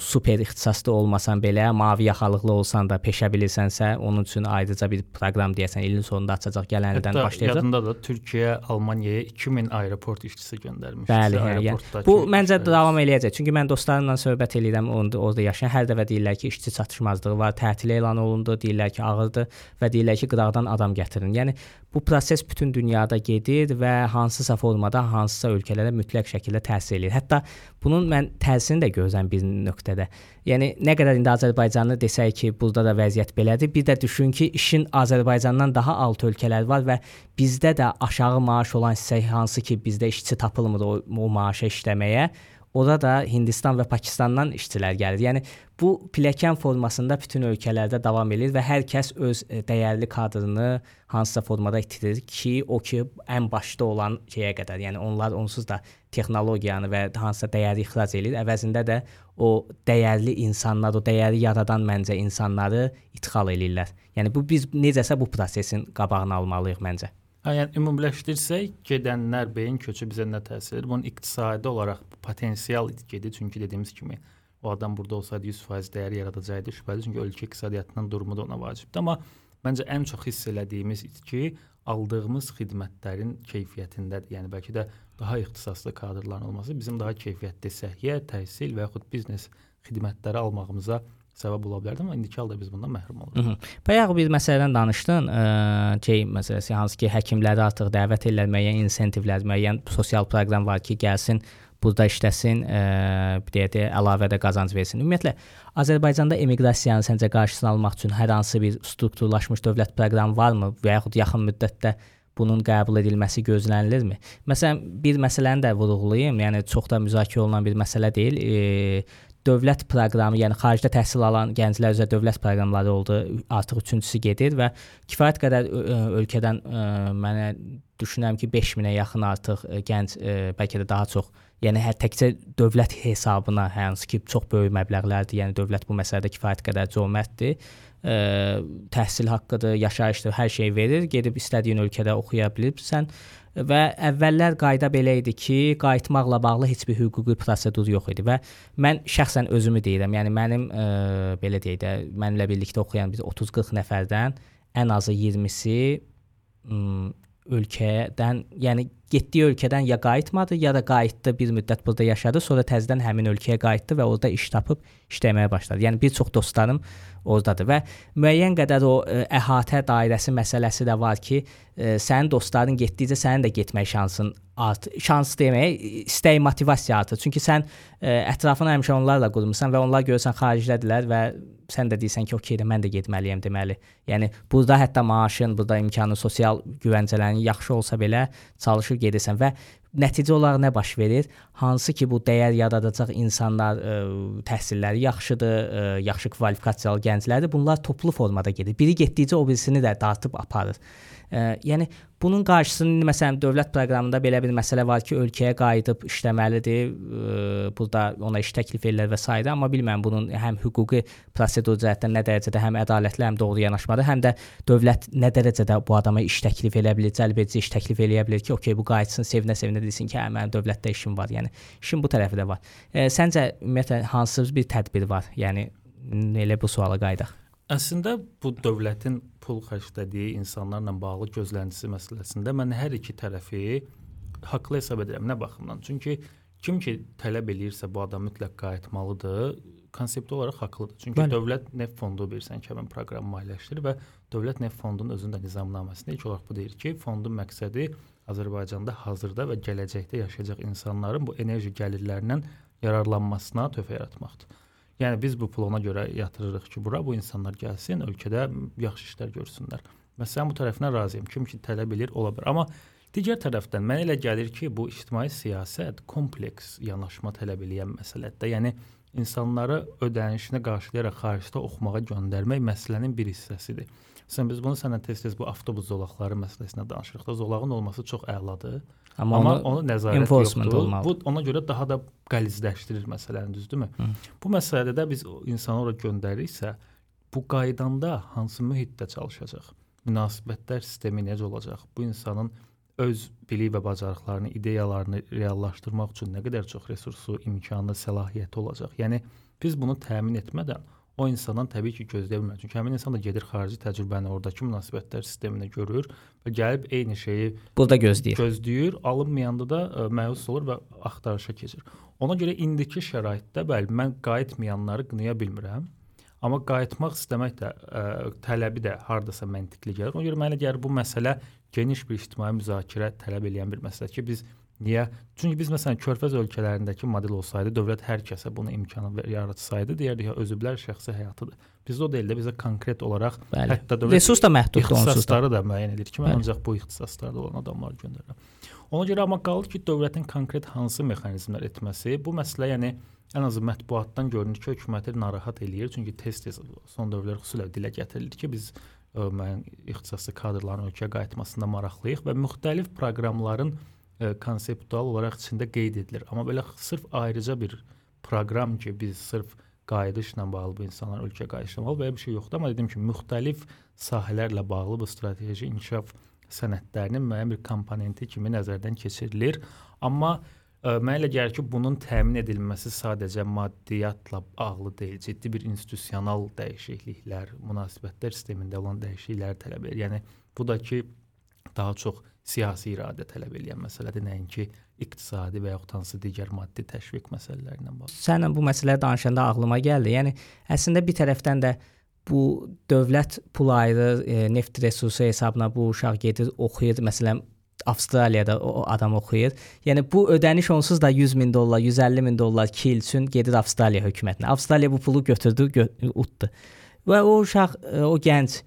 super ixtisaslı olmasan belə, mavi yaxalıqlı olsan da peşə bilirsənsə, onun üçün ayrıca bir proqram deyəsən ilin sonunda açacaq, gələn ildən başlayacaq. Yadında da Türkiyə Almaniyaya 2000 aeroport işçisi göndərmişdi. Bəli, hə, yəni, bu məncə işçilər. davam eləyəcək. Çünki mən dostlarımla söhbət eləyirəm, orada, orada yaşayan hər dəfə deyirlər ki, işçi çatışmazlığı var, tətil elan olundu, deyirlər ki, ağırdır və deyirlər ki, qıraqdan adam gətirin. Yəni bu proses bütün dünyada gedir və hansısa formada hansısa ölkələrə mütləq şəkildə təsir eləyir. Hətta bunun mən təsirini də görürəm bir nöqtədə. Yəni nə qədər indi Azərbaycanlı desək ki, burada da vəziyyət belədir. Bir də düşün ki, işin Azərbaycandan daha alt ölkələr var və bizdə də aşağı maaş olan hissə hansı ki, bizdə işçi tapılmır o, o maaşa işləməyə ora da Hindistan və Pakistandan işçilər gəlir. Yəni bu pilləkən formasında bütün ölkələrdə davam edir və hər kəs öz e, dəyərli kadrını hansısa formada itirir ki, o ki ən başda olan şeyə qədər. Yəni onlar onsuz da texnologiyanı və hansısa dəyəri ixrac edir. Əvəzində də o dəyərli insanlar, o dəyəri yaradan məncə insanları idxal eləyirlər. Yəni bu biz necəsə bu prosesin qabağını almalıyıq məncə. Hə, yəni ümumiləşdirsək, gedənlər beyin köçü bizə nə təsir edir? Bunun iqtisadi olaraq potensial gedir, çünki dediyimiz kimi o adam burada olsaydı 100% dəyər yaradacaqdı şübhəli, çünki ölkə iqtisadiyyatının durumu da ona vacibdir. Amma məncə ən çox hiss elədiyimiz itki aldığımız xidmətlərin keyfiyyətindədir. Yəni bəlkə də daha ixtisaslı kadrların olması bizim daha keyfiyyətli səhiyyə, təhsil və yaxud biznes xidmətləri almağımıza səbəb ola bilərdi, amma indiki halda biz bundan məhrum oluruq. Bayaq bir məsələdən danışdın, ə, şey məsələsi hansı ki, həkimləri artıq dəvət edirlər, müəyyən insentivlər, müəyyən sosial proqram var ki, gəlsin burada işləsin, ə, bir deyə də əlavə də qazanc versin. Ümumiyyətlə Azərbaycanda emiqrasiyanın səncə qarşısını almaq üçün hər hansı bir strukturlaşmış dövlət proqramı varmı və yaxud yaxın müddətdə bunun qəbul edilməsi gözlənilirmi? Məsələn, bir məsələni də vurğulayım. Yəni çox da müzakirə olunan bir məsələ deyil. E, dövlət proqramı, yəni xaricdə təhsil alan gənclər üzrə dövlət proqramları oldu. Artıq üçüncüsü gedir və kifayət qədər ölkədən ə, mənə düşünürəm ki, 5000-ə yaxın artıq ə, gənc ə, bəlkə də daha çox, yəni hər təkcə dövlət hesabına, hansı ki, çox böyük məbləğlərdir. Yəni dövlət bu məsələdə kifayət qədər cömərtdir. Ə, təhsil haqqıdır, yaşayışdır, hər şey verir. Gedib istədiyin ölkədə oxuya bilirsən və əvvəllər qayda belə idi ki, qayıtmaqla bağlı heç bir hüquqi prosedur yox idi və mən şəxsən özümü deyirəm. Yəni mənim ə, belə deyək də, mənimlə birlikdə oxuyan biz 30-40 nəfərdən ən azı 20-si ölkədən, yəni getdiyi ölkədən ya qayıtmadı, ya da qayıtdı, bir müddət burada yaşadı, sonra təzədən həmin ölkəyə qayıtdı və orada iş tapıb işləməyə başladı. Yəni bir çox dostlarım ordadır və müəyyən qədər o ə, e, əhatə dairəsi məsələsi də var ki, ə, e, sənin dostların getdikcə sənin də getmək şansın art şans demək, istək motivasiya artır. Çünki sən ə, e, ətrafını həmişə onlarla qurmusan və onlar görürsən xaricdədirlər və sən də deyirsən ki, okey mən də getməliyəm deməli. Yəni burada hətta maaşın, burada imkanın, sosial güvəncələrin yaxşı olsa belə çalışır gedirsən və nəticə olaraq nə baş verir? Hansı ki, bu dəyər yaradacaq insanlar ə, e, təhsilləri yaxşıdır, ə, e, yaxşı kvalifikasiyalı gənclərdir. Bunlar toplu formada gedir. Biri getdikcə o birisini də dartıb aparır. Ə, yəni bunun qarşısını məsələn dövlət proqramında belə bir məsələ var ki, ölkəyə qayıdıb işləməlidir. Ə, burada ona iş təklif edirlər və s. amma bilmirəm bunun həm hüquqi prosedur cəhətdən nə dərəcədə həm ədalətli, həm doğru yanaşmadır, həm də dövlət nə dərəcədə bu adama iş təklif edə bilər, cəlb edici iş təklif eləyə bilər ki, okey bu qayıtsın, sevinə-sevinə desin ki, hə mənim dövlətdə işim var. Yəni işin bu tərəfi də var. Ə, səncə ümumiyyətlə hansı bir tədbir var? Yəni elə bu suala qayıdaq. Əslində bu dövlətin pul xərclədiyi insanlarla bağlı gözləntisi məsələsində mən hər iki tərəfi haqlı hesab edirəm. Nə baxımdan? Çünki kim ki tələb eləyirsə bu adam mütləq qayıtmalıdır, konseptual olaraq haqlıdır. Çünki Bəli. dövlət neft fondu bilirsən ki, həmin proqramı maliyyələşdirir və dövlət neft fondunun özünün də nizamnaməsində ilk olaraq bu deyir ki, fondun məqsədi Azərbaycanda hazırda və gələcəkdə yaşayacaq insanların bu enerji gəlirlərindən yararlanmasına töhfə yaratmaqdır. Yəni biz bu pulu ona görə yatırırıq ki, bura bu insanlar gəlsin, ölkədə yaxşı işlər görsünlər. Məsələn, bu tərəfinə razıyam. Kim ki tələb edir, ola bilər. Amma digər tərəfdən mənə elə gəlir ki, bu ictimai siyasət kompleks yanaşma tələb edən məsələdir. Yəni insanları ödənişinə qarşılayaraq xaricdə oxumağa göndərmək məsələnin bir hissəsidir. Sən biz bunu sənə tez-tez bu avtobus zolaqları məsələsinə danışırıq da, zolağın olması çox əladır. Amma, Amma onu, onu nəzarət yoxdur. Olmalı. Bu ona görə daha da qəlizləşdirir məsələni, düzdürmü? Hı. Bu məsələdə də biz insanı ora göndəririksə, bu qaydanda hansı mühitdə çalışacaq? Münasibətlər sistemi necə olacaq? Bu insanın öz bilik və bacarıqlarını, ideyalarını reallaşdırmaq üçün nə qədər çox resursu, imkanı, səlahiyyəti olacaq? Yəni biz bunu təmin etmədən o insandan təbii ki, gözləyə bilməz. Çünki həmin insan da gedir xarici təcrübəni, oradakı münasibətlər sisteminə görür və gəlib eyni şeyi burada gözləyir. Gözləyir, alınmayanda da ə, e, məyus olur və axtarışa keçir. Ona görə indiki şəraitdə bəli, mən qayıtmayanları qınaya bilmirəm. Amma qayıtmaq istəmək də ə, e, tələbi də hardasa məntiqli gəlir. Ona görə mənə gəlir bu məsələ geniş bir ictimai müzakirə tələb edən bir məsələdir ki, biz Niyə? Çünki biz məsələn körfəz ölkələrindəki model olsaydı, dövlət hər kəsə bunu imkanı yaratsaydı, deyərdik ki, özüblər şəxsi həyatıdır. Bizdə o deyil də, bizdə konkret olaraq Bəli. hətta dövlət resurs da məhduddur onsuz da. da müəyyən edir ki, mən Bəli. ancaq bu ixtisaslarda olan adamları göndərirəm. Ona görə amma qalır ki, dövlətin konkret hansı mexanizmlər etməsi bu məsələ, yəni ən azı mətbuatdan görünür ki, hökuməti narahat eləyir. Çünki tez-tez son dövrlər xüsusilə dilə gətirilir ki, biz ə, müəyyən ixtisaslı kadrların ölkəyə qayıtmasında maraqlıyıq və müxtəlif proqramların ə, konseptual olaraq içində qeyd edilir. Amma belə sırf ayrıca bir proqram ki, biz sırf qayıdışla bağlı bu insanlar ölkəyə qayıtmalı belə bir şey yoxdur. Amma dedim ki, müxtəlif sahələrlə bağlı bu strateji inkişaf sənədlərinin müəyyən bir komponenti kimi nəzərdən keçirilir. Amma ə, mənə elə gəlir ki, bunun təmin edilməsi sadəcə maddiyyatla bağlı deyil, ciddi bir institusional dəyişikliklər, münasibətlər sistemində olan dəyişikliklər tələb edir. Yəni bu da ki, daha çox siyasi iradə tələb edən məsələdir, nəinki iqtisadi və yaxud hansı digər maddi təşviq məsələlərindən bağlı. Sənlə bu məsələləri danışanda ağlıma gəldi. Yəni əslində bir tərəfdən də bu dövlət pul ayırır, e, neft resursu hesabına bu uşaq gedir, oxuyur. Məsələn, Avstraliyada o adam oxuyur. Yəni bu ödəniş onsuz da 100 min dollar, 150 min dollar 2 il üçün gedir Avstraliya hökumətinə. Avstraliya bu pulu götürdü, gö utdu. Və o uşaq, e, o gənc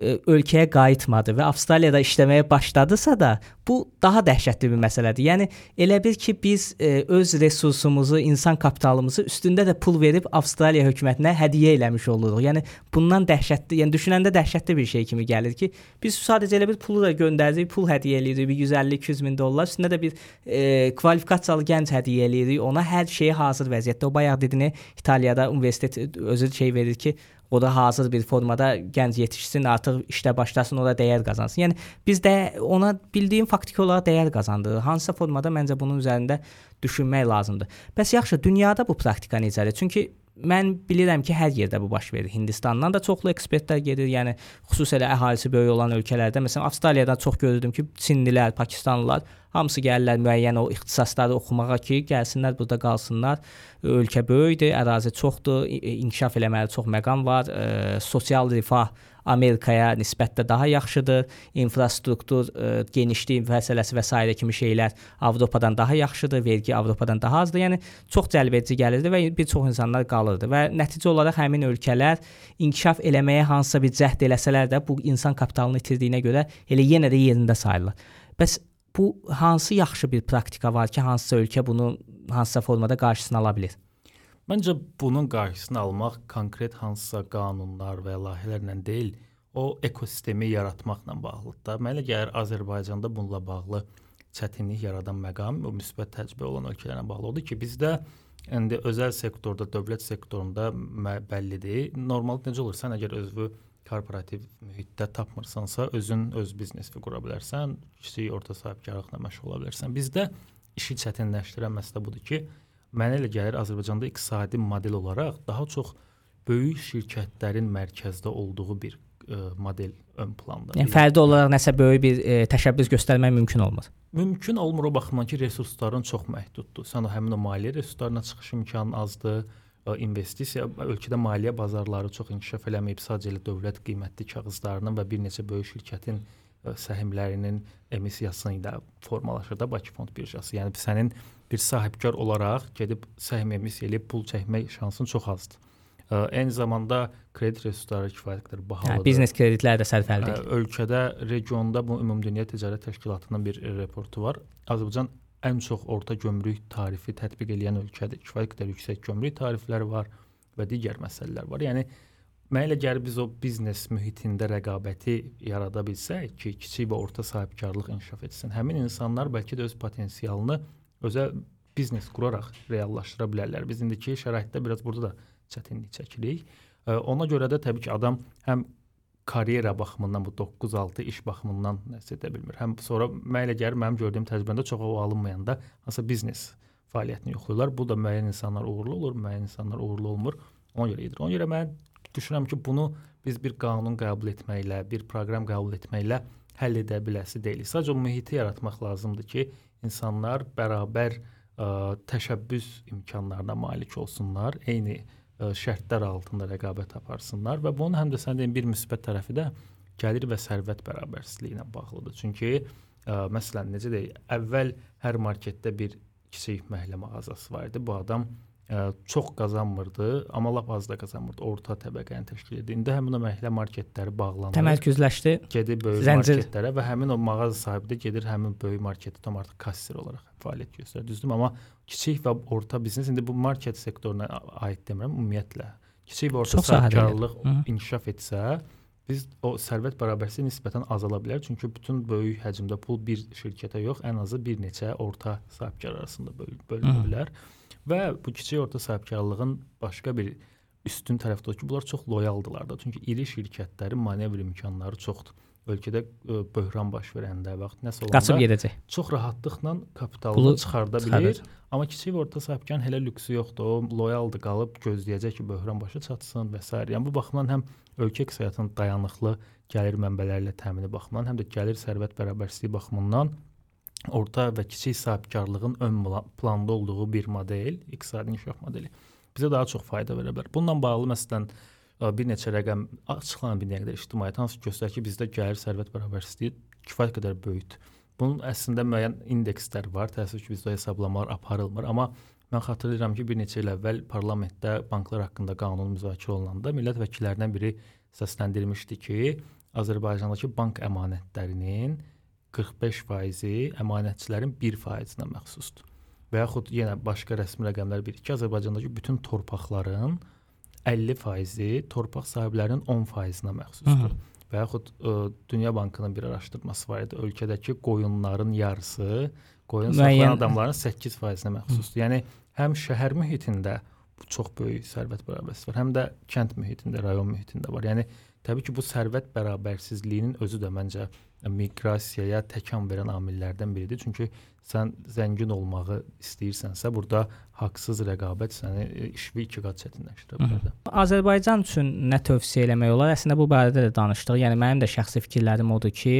ölkəyə qayıtmadı və Avstraliyada işləməyə başladısa da, bu daha dəhşətli bir məsələdir. Yəni elə bil ki, biz e, öz resursumuzu, insan kapitalımızı üstündə də pul verib Avstraliya hökumətinə hədiyyə eləmiş oluruq. Yəni bundan dəhşətli, yəni düşünəndə dəhşətli bir şey kimi gəlir ki, biz sadəcə elə bir pulu da göndəririk, pul hədiyyə eləyirik, bir 150-200 min dollar, üstündə də bir e, kvalifikasiyalı gənc hədiyyə eləyirik. Ona hər şeyi hazır vəziyyətdə. O bayaq dediyini İtaliyada universitet özü şey verir ki, o da hazır bir formada gənc yetişsin, artıq işdə başlasın, o da dəyər qazansın. Yəni biz də ona bildiyim faktiki olaraq dəyər qazandırır. Hansısa formada məncə bunun üzərində düşünmək lazımdır. Bəs yaxşı, dünyada bu praktika necədir? Çünki mən bilirəm ki, hər yerdə bu baş verir. Hindistandan da çoxlu ekspertlər gedir. Yəni xüsusilə əhalisi böyük olan ölkələrdə, məsələn, Avstraliyadan çox görürdüm ki, Çinlilər, Pakistanlılar hamısı gəlirlər müəyyən o ixtisasları oxumağa ki, gəlsinlər burada qalsınlar. Ölkə böyükdür, ərazi çoxdur, inkişaf eləməli çox məqam var, ə, sosial rifah Amerikaya nisbətdə daha yaxşıdır. İnfrastruktur, ə, e, genişlik məsələsi və s. kimi şeylər Avropadan daha yaxşıdır, vergi Avropadan daha azdır. Yəni çox cəlbedici gəlirdi və bir çox insanlar qalırdı və nəticə olaraq həmin ölkələr inkişaf eləməyə hansısa bir cəhd eləsələr də bu insan kapitalını itirdiyinə görə elə yenə də yerində sayılır. Bəs bu hansı yaxşı bir praktika var ki, hansısa ölkə bunu hansısa formada qarşısını ala bilər? Məncə bunun qarşısını almaq konkret hansısa qanunlar və layihələrlə deyil, o ekosistemi yaratmaqla bağlıdır da. Mənə gəlir Azərbaycanda bununla bağlı çətinlik yaradan məqam o müsbət təcrübə olan ölkələrlə bağlı odur ki, bizdə indi özəl sektorda, dövlət sektorunda bəllidir. Normal necə olur? Sən əgər özünü korporativ mühitdə tapmırsansa, özün öz biznesini qura bilərsən, kiçik orta sahibkarlıqla məşğul ola bilərsən. Bizdə işi çətinləşdirən məsələ budur ki, mənə elə gəlir Azərbaycanda iqtisadi model olaraq daha çox böyük şirkətlərin mərkəzdə olduğu bir ə, e, model ön planda. Yəni fərdi olaraq nəsə böyük bir ə, e, təşəbbüs göstərmək mümkün olmaz. Mümkün olmur o baxımdan ki, resursların çox məhduddur. Sən o həmin o maliyyə resurslarına çıxış imkanın azdır. Ə, investisiya ölkədə maliyyə bazarları çox inkişaf eləməyib, sadəcə elə dövlət qiymətli kağızlarının və bir neçə böyük şirkətin səhmlərinin emissiyası ilə formalaşır da Bakı Fond birjası. Yəni sənin bir sahibkar olaraq gedib səhm emissiya eləyib pul çəkmək şansın çox azdır. Ə, eyni zamanda kredit resursları kifayət qədər bahalıdır. Hə, biznes kreditləri də sərfəlidir. Ölkədə, regionda bu Ümumdünya Ticarət Təşkilatının bir reportu var. Azərbaycan ən çox orta gömrük tarifi tətbiq edən ölkədir. Kifayət qədər yüksək gömrük tarifləri var və digər məsələlər var. Yəni mənə elə gəlir biz o biznes mühitində rəqabəti yarada bilsək ki, kiçik və orta sahibkarlıq inkişaf etsin. Həmin insanlar bəlkə də öz potensialını özəl biznes quraraq reallaşdıra bilərlər. Biz indiki şəraitdə biraz burada da çətinlik çəkirik. Ona görə də təbii ki, adam həm karyera baxımından bu 9-6 iş baxımından nəsə edə bilmir. Həm sonra mənə elə gəlir mənim gördüyüm təcrübəndə çox o alınmayanda hansısa biznes fəaliyyətini yoxlayırlar. Bu da müəyyən insanlar uğurlu olur, müəyyən insanlar uğurlu olmur. Ona görə edir. Ona görə mən düşünürəm ki, bunu biz bir qanun qəbul etməklə, bir proqram qəbul etməklə həll edə biləsi deyilik. Sadəcə mühiti yaratmaq lazımdır ki, insanlar bərabər ə, təşəbbüs imkanlarına malik olsunlar, eyni ə, şərtlər altında rəqabət aparsınlar və bunun həm də sən deyim bir müsbət tərəfi də gəlir və sərvət bərabərsizliyi ilə bağlıdır. Çünki ə, məsələn necə deyək, əvvəl hər marketdə bir kiçik məhəllə mağazası var idi. Bu adam ə, çox qazanmırdı, amma lap az da qazanmırdı. Orta təbəqəni təşkil edirdi. İndi həmin o məhəllə marketləri bağlanır. Təmərküzləşdi. Gedir böyük Zəncir. marketlərə və həmin o mağaza sahibi də gedir həmin böyük marketdə tam artıq kasser olaraq fəaliyyət göstərir. Düzdürmü? Amma kiçik və orta biznes indi bu market sektoruna aid demirəm, ümumiyyətlə kiçik və orta Hı. inkişaf etsə, biz o sərvət bərabərsizliyi nisbətən azala bilər. Çünki bütün böyük həcmdə pul bir şirkətə yox, ən azı bir neçə orta sahibkar arasında böl bölünə Hı. bilər. Və bu kiçik orta sahibkarlığın başqa bir üstün tərəfi də o ki, bunlar çox loyaldılar da. Çünki iri şirkətlərin manevr imkanları çoxdur. Ölkədə ə, böhran baş verəndə, vaxt nəsə olanda Qaçıb gedəcək. çox rahatlıqla kapitalını çıxarda çıxarır. bilir. Amma kiçik və orta sahibkarın hələ lüksü yoxdur. O loyaldır, qalıb gözləyəcək ki, böhran başa çatsın və s. Yəni bu baxımdan həm ölkə iqtisadiyyatının dayanıqlı gəlir mənbələri ilə təmini baxımından, həm də gəlir sərvət bərabərsizliyi baxımından orta və kiçik sahibkarlığın ön planda olduğu bir model, iqtisadi inkişaf modeli bizə daha çox fayda verə bilər. Bununla bağlı məsələn ə, bir neçə rəqəm açıqlanan bir neçə qədər ictimaiyyət hansı göstərir ki, bizdə gəlir sərvət bərabərsizliyi kifayət qədər böyükdür. Bunun əslində müəyyən indekslər var. Təəssüf ki, bizdə hesablamalar aparılmır, amma mən xatırlayıram ki, bir neçə il əvvəl parlamentdə banklar haqqında qanun müzakirə olunanda millət vəkillərindən biri səsləndirmişdi ki, Azərbaycandakı bank əmanətlərinin 45%-i əmanətçilərin 1%-nə məxsusdur. Və yaxud yenə başqa rəsmi rəqəmlər bir ki, Azərbaycandakı bütün torpaqların 50%-i torpaq sahiblərinin 10%-nə məxsusdur. Və yaxud ə, Dünya Bankının bir araşdırması var idi. Ölkədəki qoyunların yarısı qoyun saxlayan adamların 8%-nə məxsusdur. Yəni həm şəhər mühitində bu çox böyük sərvət bərabərsizliyi var, həm də kənd mühitində, rayon mühitində var. Yəni təbii ki, bu sərvət bərabərsizliyinin özü də məncə miqrasiyaya təkan verən amillərdən biridir. Çünki sən zəngin olmağı istəyirsənsə, burada haqsız rəqabət səni e, işi iki qat çətinləşdirə bilər. Azərbaycan üçün nə tövsiyə eləmək olar? Əslində bu barədə də danışdıq. Yəni mənim də şəxsi fikirlərim odur ki,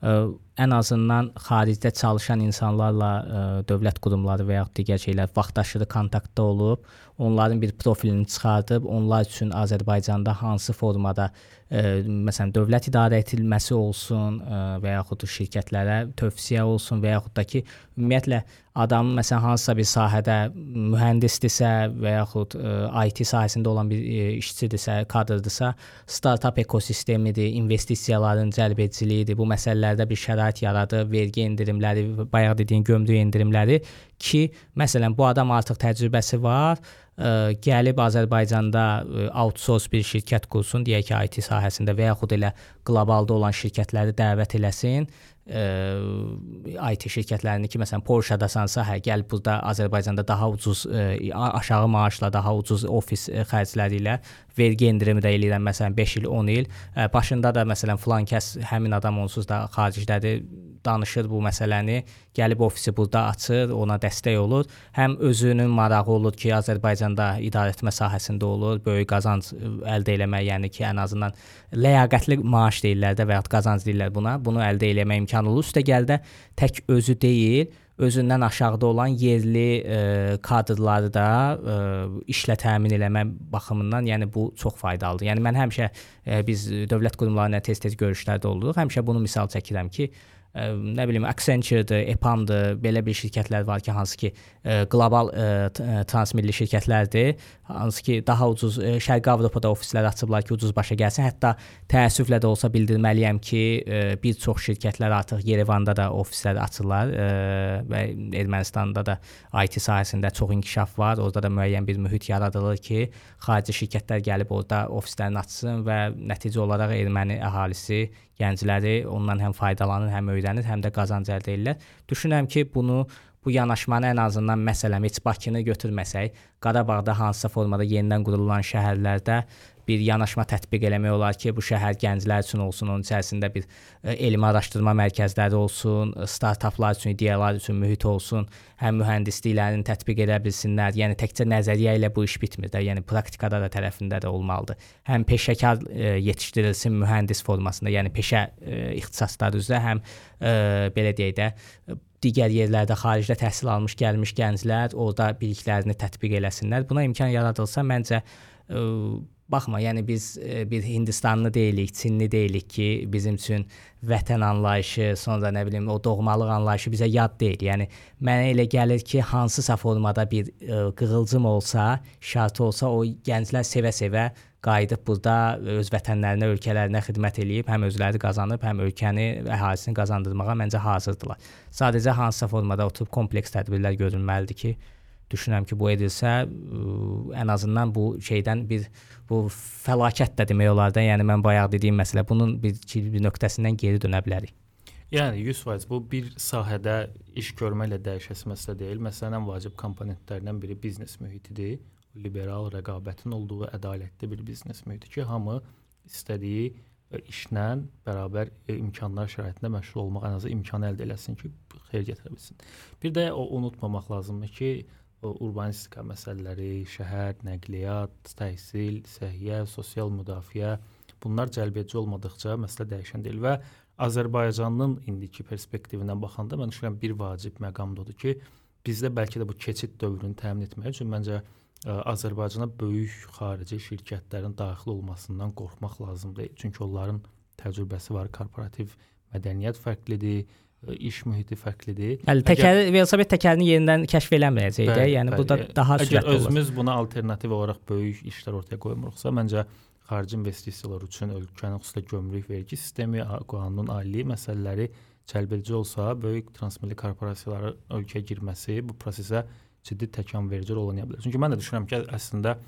ə, ən azından xaricdə çalışan insanlarla ə, dövlət qurumları və ya digər şeylər vaxtaşırı kontaktda olub, onların bir profilini çıxardıb, onlar üçün Azərbaycanda hansı formada ə, məsələn dövlət idarə edilməsi olsun ə, və yaxud da şirkətlərə tövsiyə olsun və yaxud da ki, ümumiyyətlə adam məsələn hansısa bir sahədə mühəndisdirsə və yaxud ə, IT sahəsində olan bir ə, işçidirsə, kadrdırsa, startap ekosistemidir, investisiyaların cəlbediciliyidir. Bu məsələlərdə bir şərait yaradır, vergi endirimləri, bayaq dediyim gömrük endirimləri ki, məsələn bu adam artıq təcrübəsi var, ə, gəlib Azərbaycanda ə, outsource bir şirkət qursun, deyək ki, IT sahəsində və yaxud elə qlobalda olan şirkətləri dəvət eləsin ə, IT şirkətlərini ki, məsələn Porsche-dasansa, hə, gəl burada Azərbaycanda daha ucuz ə, aşağı maaşla, daha ucuz ofis ə, xərcləri ilə vergi endirimi də eləyirəm məsələn 5 il, 10 il. Ə, başında da məsələn filan kəs həmin adam onsuz da xaricdədir, danışır bu məsələni, gəlib ofisi burada açır, ona dəstək olur. Həm özünün marağı olur ki, Azərbaycanda idarəetmə sahəsində olur, böyük qazanc əldə eləmək, yəni ki, ən azından ləyaqətli maaş deyirlər də və ya qazanc deyirlər buna. Bunu əldə eləmək imkanı olur. Üstə gəldə tək özü deyil, özündən aşağıda olan yerli ə, kadrları da ə, işlə təmin eləmə baxımından, yəni bu çox faydalıdır. Yəni mən həmişə ə, biz dövlət qurumları ilə tez-tez görüşlərdə oluruq. Həmişə bunu misal çəkirəm ki, ə, nə bilim Accenture-dır, EPAM-dır, belə bir şirkətlər var ki, hansı ki ə, qlobal ə, transmilli şirkətlərdir, hansı ki daha ucuz ə, Şərqi Avropada ofislər açıblar ki, ucuz başa gəlsin. Hətta təəssüflə də olsa bildirməliyəm ki, ə, bir çox şirkətlər artıq Yerevanda da ofislər açırlar ə, və Ermənistanda da IT sahəsində çox inkişaf var. Orada da müəyyən bir mühit yaradılır ki, xarici şirkətlər gəlib orada ofislərini açsın və nəticə olaraq erməni əhalisi gəncləri ondan həm faydalanır, həm öyrənir, həm də qazanc əldə edirlər. Düşünürəm ki, bunu bu yanaşmanı ən azından məsələn heç Bakını götürməsək, Qarabağda hansısa formada yenidən qurulan şəhərlərdə bir yanaşma tətbiq eləmək olar ki, bu şəhər gənclər üçün olsun, onun içərisində bir ə, elmi araşdırma mərkəzləri olsun, startaplar üçün, ideyalar üçün mühit olsun, həm mühəndisliklərini tətbiq edə bilsinlər. Yəni təkcə nəzəriyyə ilə bu iş bitmir də, yəni praktikada da tərəfində də olmalıdır. Həm peşəkar ə, yetişdirilsin mühəndis formasında, yəni peşə ə, ixtisasları üzrə, həm ə, belə deyək də digər yerlərdə xaricdə təhsil almış gəlmiş gənclər orada biliklərini tətbiq eləsinlər. Buna imkan yaradılsa məncə ə, baxma, yəni biz ə, bir Hindistanlı deyilik, Çinli deyilik ki, bizim üçün vətən anlayışı, sonra nə bilim o doğmalıq anlayışı bizə yad deyil. Yəni mənə elə gəlir ki, hansısa formada bir ə, qığılcım olsa, şart olsa o gənclər sevə-sevə qayıdıb burada öz vətənlərinə, ölkələrinə xidmət eləyib, həm özləri qazanıb, həm ölkəni, əhalisini qazandırmağa məncə hazırdılar. Sadəcə hansısa formada oturub kompleks tədbirlər görülməlidir ki, düşünürəm ki, bu edilsə, ən azından bu şeydən bir bu fəlakət də demək olar da, yəni mən bayaq dediyim məsələ bunun bir, bir nöqtəsindən geri dönə bilərik. Yəni 100% bu bir sahədə iş görməklə dəyişəsi məsələ deyil. Məsələn, ən vacib komponentlərindən biri biznes mühitidir. Liberal rəqabətin olduğu ədalətli bir biznes mühiti ki, hamı istədiyi işlə bərabər imkanlar şəraitində məşğul olmaq ən azı imkan əldə eləsin ki, xeyir gətirə bilsin. Bir də o unutmamaq lazımdır ki, urbanistika məsələləri, şəhər, nəqliyyat, təhsil, səhiyyə, sosial müdafiə bunlar cəlbedici olmadıkca məsələ dəyişən deyil və Azərbaycanın indiki perspektivindən baxanda mən düşünürəm bir vacib məqam odur ki, bizdə bəlkə də bu keçid dövrünü təmin etmək üçün məncə ə, Azərbaycana böyük xarici şirkətlərin daxil olmasından qorxmaq lazım deyil. Çünki onların təcrübəsi var, korporativ mədəniyyət fərqlidir, iş mühiti fərqlidir. Bəli, təkər velosiped təkərini yenidən kəşf eləməyəcək də. Yəni bəli, bu da daha sürətli olur. Əgər özümüz buna alternativ olaraq böyük işlər ortaya qoymuruqsa, məncə xarici investisiyalar üçün ölkənin xüsusilə gömrük vergi sistemi, qanun ali məsələləri cəlbedici olsa, böyük transmilli korporasiyaların ölkəyə girməsi bu prosesə ciddi təkan verici rol oynaya bilər. Çünki mən də düşünürəm ki, əslində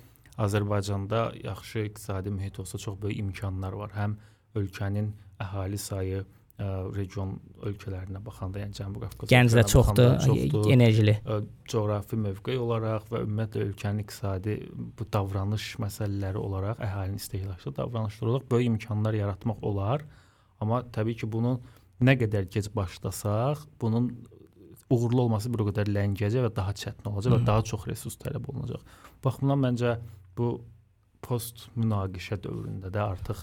Azərbaycanda yaxşı iqtisadi mühit olsa çox böyük imkanlar var. Həm ölkənin əhali sayı ə, region ölkələrinə baxanda, yəni Cənubi Qafqaz gənclə çoxdur, çoxdur, enerjili. Ə, coğrafi mövqe olaraq və ümumiyyətlə ölkənin iqtisadi bu davranış məsələləri olaraq, əhalinin istehlakçı davranışları olaraq böyük imkanlar yaratmaq olar. Amma təbii ki, bunu nə qədər gec başlasaq, bunun uğurlu olması bir o qədər ləngiyəcək və daha çətin olacaq Hı. və daha çox resurs tələb olunacaq. Baxımdan məncə bu post münaqişə dövründə də artıq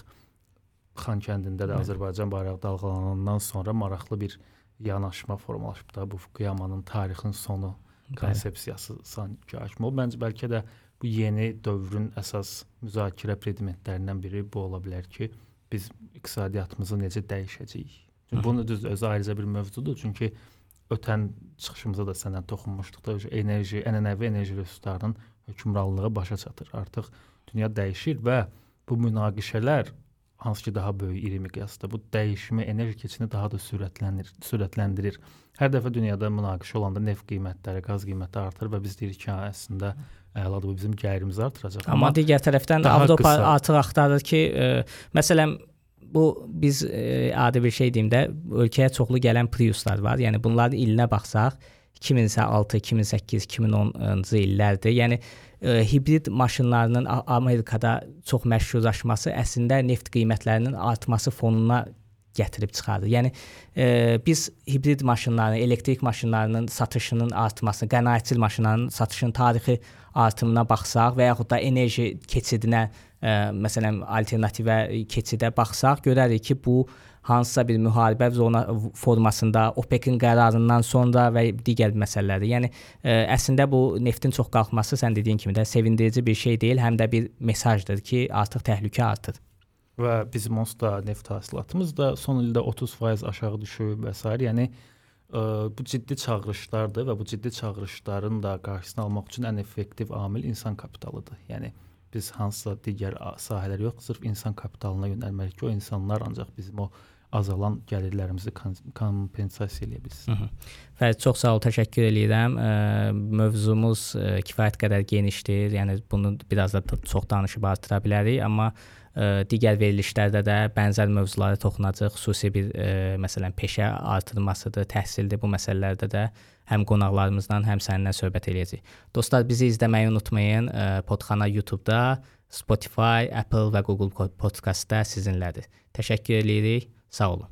Xankəndində də Azərbaycan bayrağı dalğalanandan sonra maraqlı bir yanaşma formalaşıb da bu Fukuyamanın tarixin sonu konsepsiyası sanki olub. Məncə bəlkə də bu yeni dövrün əsas müzakirə predmetlərindən biri bu ola bilər ki, biz iqtisadiyyatımızı necə dəyişəcəyik. Çünki bunu düz özü ayrıca bir mövzudur. Çünki ötən çıxışımızda da səndən toxunmuşduq da enerji, ənənəvi enerji resurslarının hökmranlığı başa çatır. Artıq dünya dəyişir və bu münaqişələr hansı ki daha böyük iri miqyasda bu dəyişimi, enerji keçidini daha da sürətləndirir, sürətləndirir. Hər dəfə dünyada münaqişə olanda neft qiymətləri, qaz qiyməti artır və biz deyirik ki, hə, əslində əladır bu bizim gəlirimizi artıracaq. Amma, Amma digər tərəfdən Avropa qısa... artıq axtarır ki, ə, e, məsələn bu biz ə, e, adi bir şey deyim də, ölkəyə çoxlu gələn Priuslar var. Yəni bunların ilinə baxsaq 2006, 2008, 2010-cu illərdir. Yəni ə, hibrid maşınlarının Amerikada çox məşhurlaşması əslində neft qiymətlərinin artması fonuna gətirib çıxardı. Yəni e, biz hibrid maşınların, elektrik maşınlarının satışının artması, qənaətçil maşınların satışının tarixi artımına baxsaq və yaxud da enerji keçidinə, e, məsələn, alternativə keçidə baxsaq, görərik ki, bu hansısa bir müharibə zona formasında OPEC-in qərarından sonra və digər məsələlərdir. Yəni ə, e, əslində bu neftin çox qalxması sən dediyin kimi də sevindirici bir şey deyil, həm də bir mesajdır ki, artıq təhlükə artır. Və bizim onsuz da neft hasilatımız da son ildə 30% aşağı düşüb və s. yəni ə, e, bu ciddi çağırışlardır və bu ciddi çağırışların da qarşısını almaq üçün ən effektiv amil insan kapitalıdır. Yəni biz hansısa digər sahələr yox, sırf insan kapitalına yönəlməliyik ki, o insanlar ancaq bizim o azalan gəlirlərimizi kompensasiya edə bilsin. Fərid çox sağ ol, təşəkkür eləyirəm. Mövzumuz kifayət qədər genişdir. Yəni bunu biraz da çox danışıb artıra bilərik, amma digər verilişlərdə də bənzər mövzulara toxunacaq. Xüsusi bir məsələn peşə artırmasıdır, təhsildir bu məsələlərdə də həm qonaqlarımızla, həm səninlə söhbət eləyəcəyik. Dostlar, bizi izləməyi unutmayın. Podxana YouTube-da, Spotify, Apple və Google Podcast-da sizinlədir. Təşəkkür eləyirik. Sağ olun.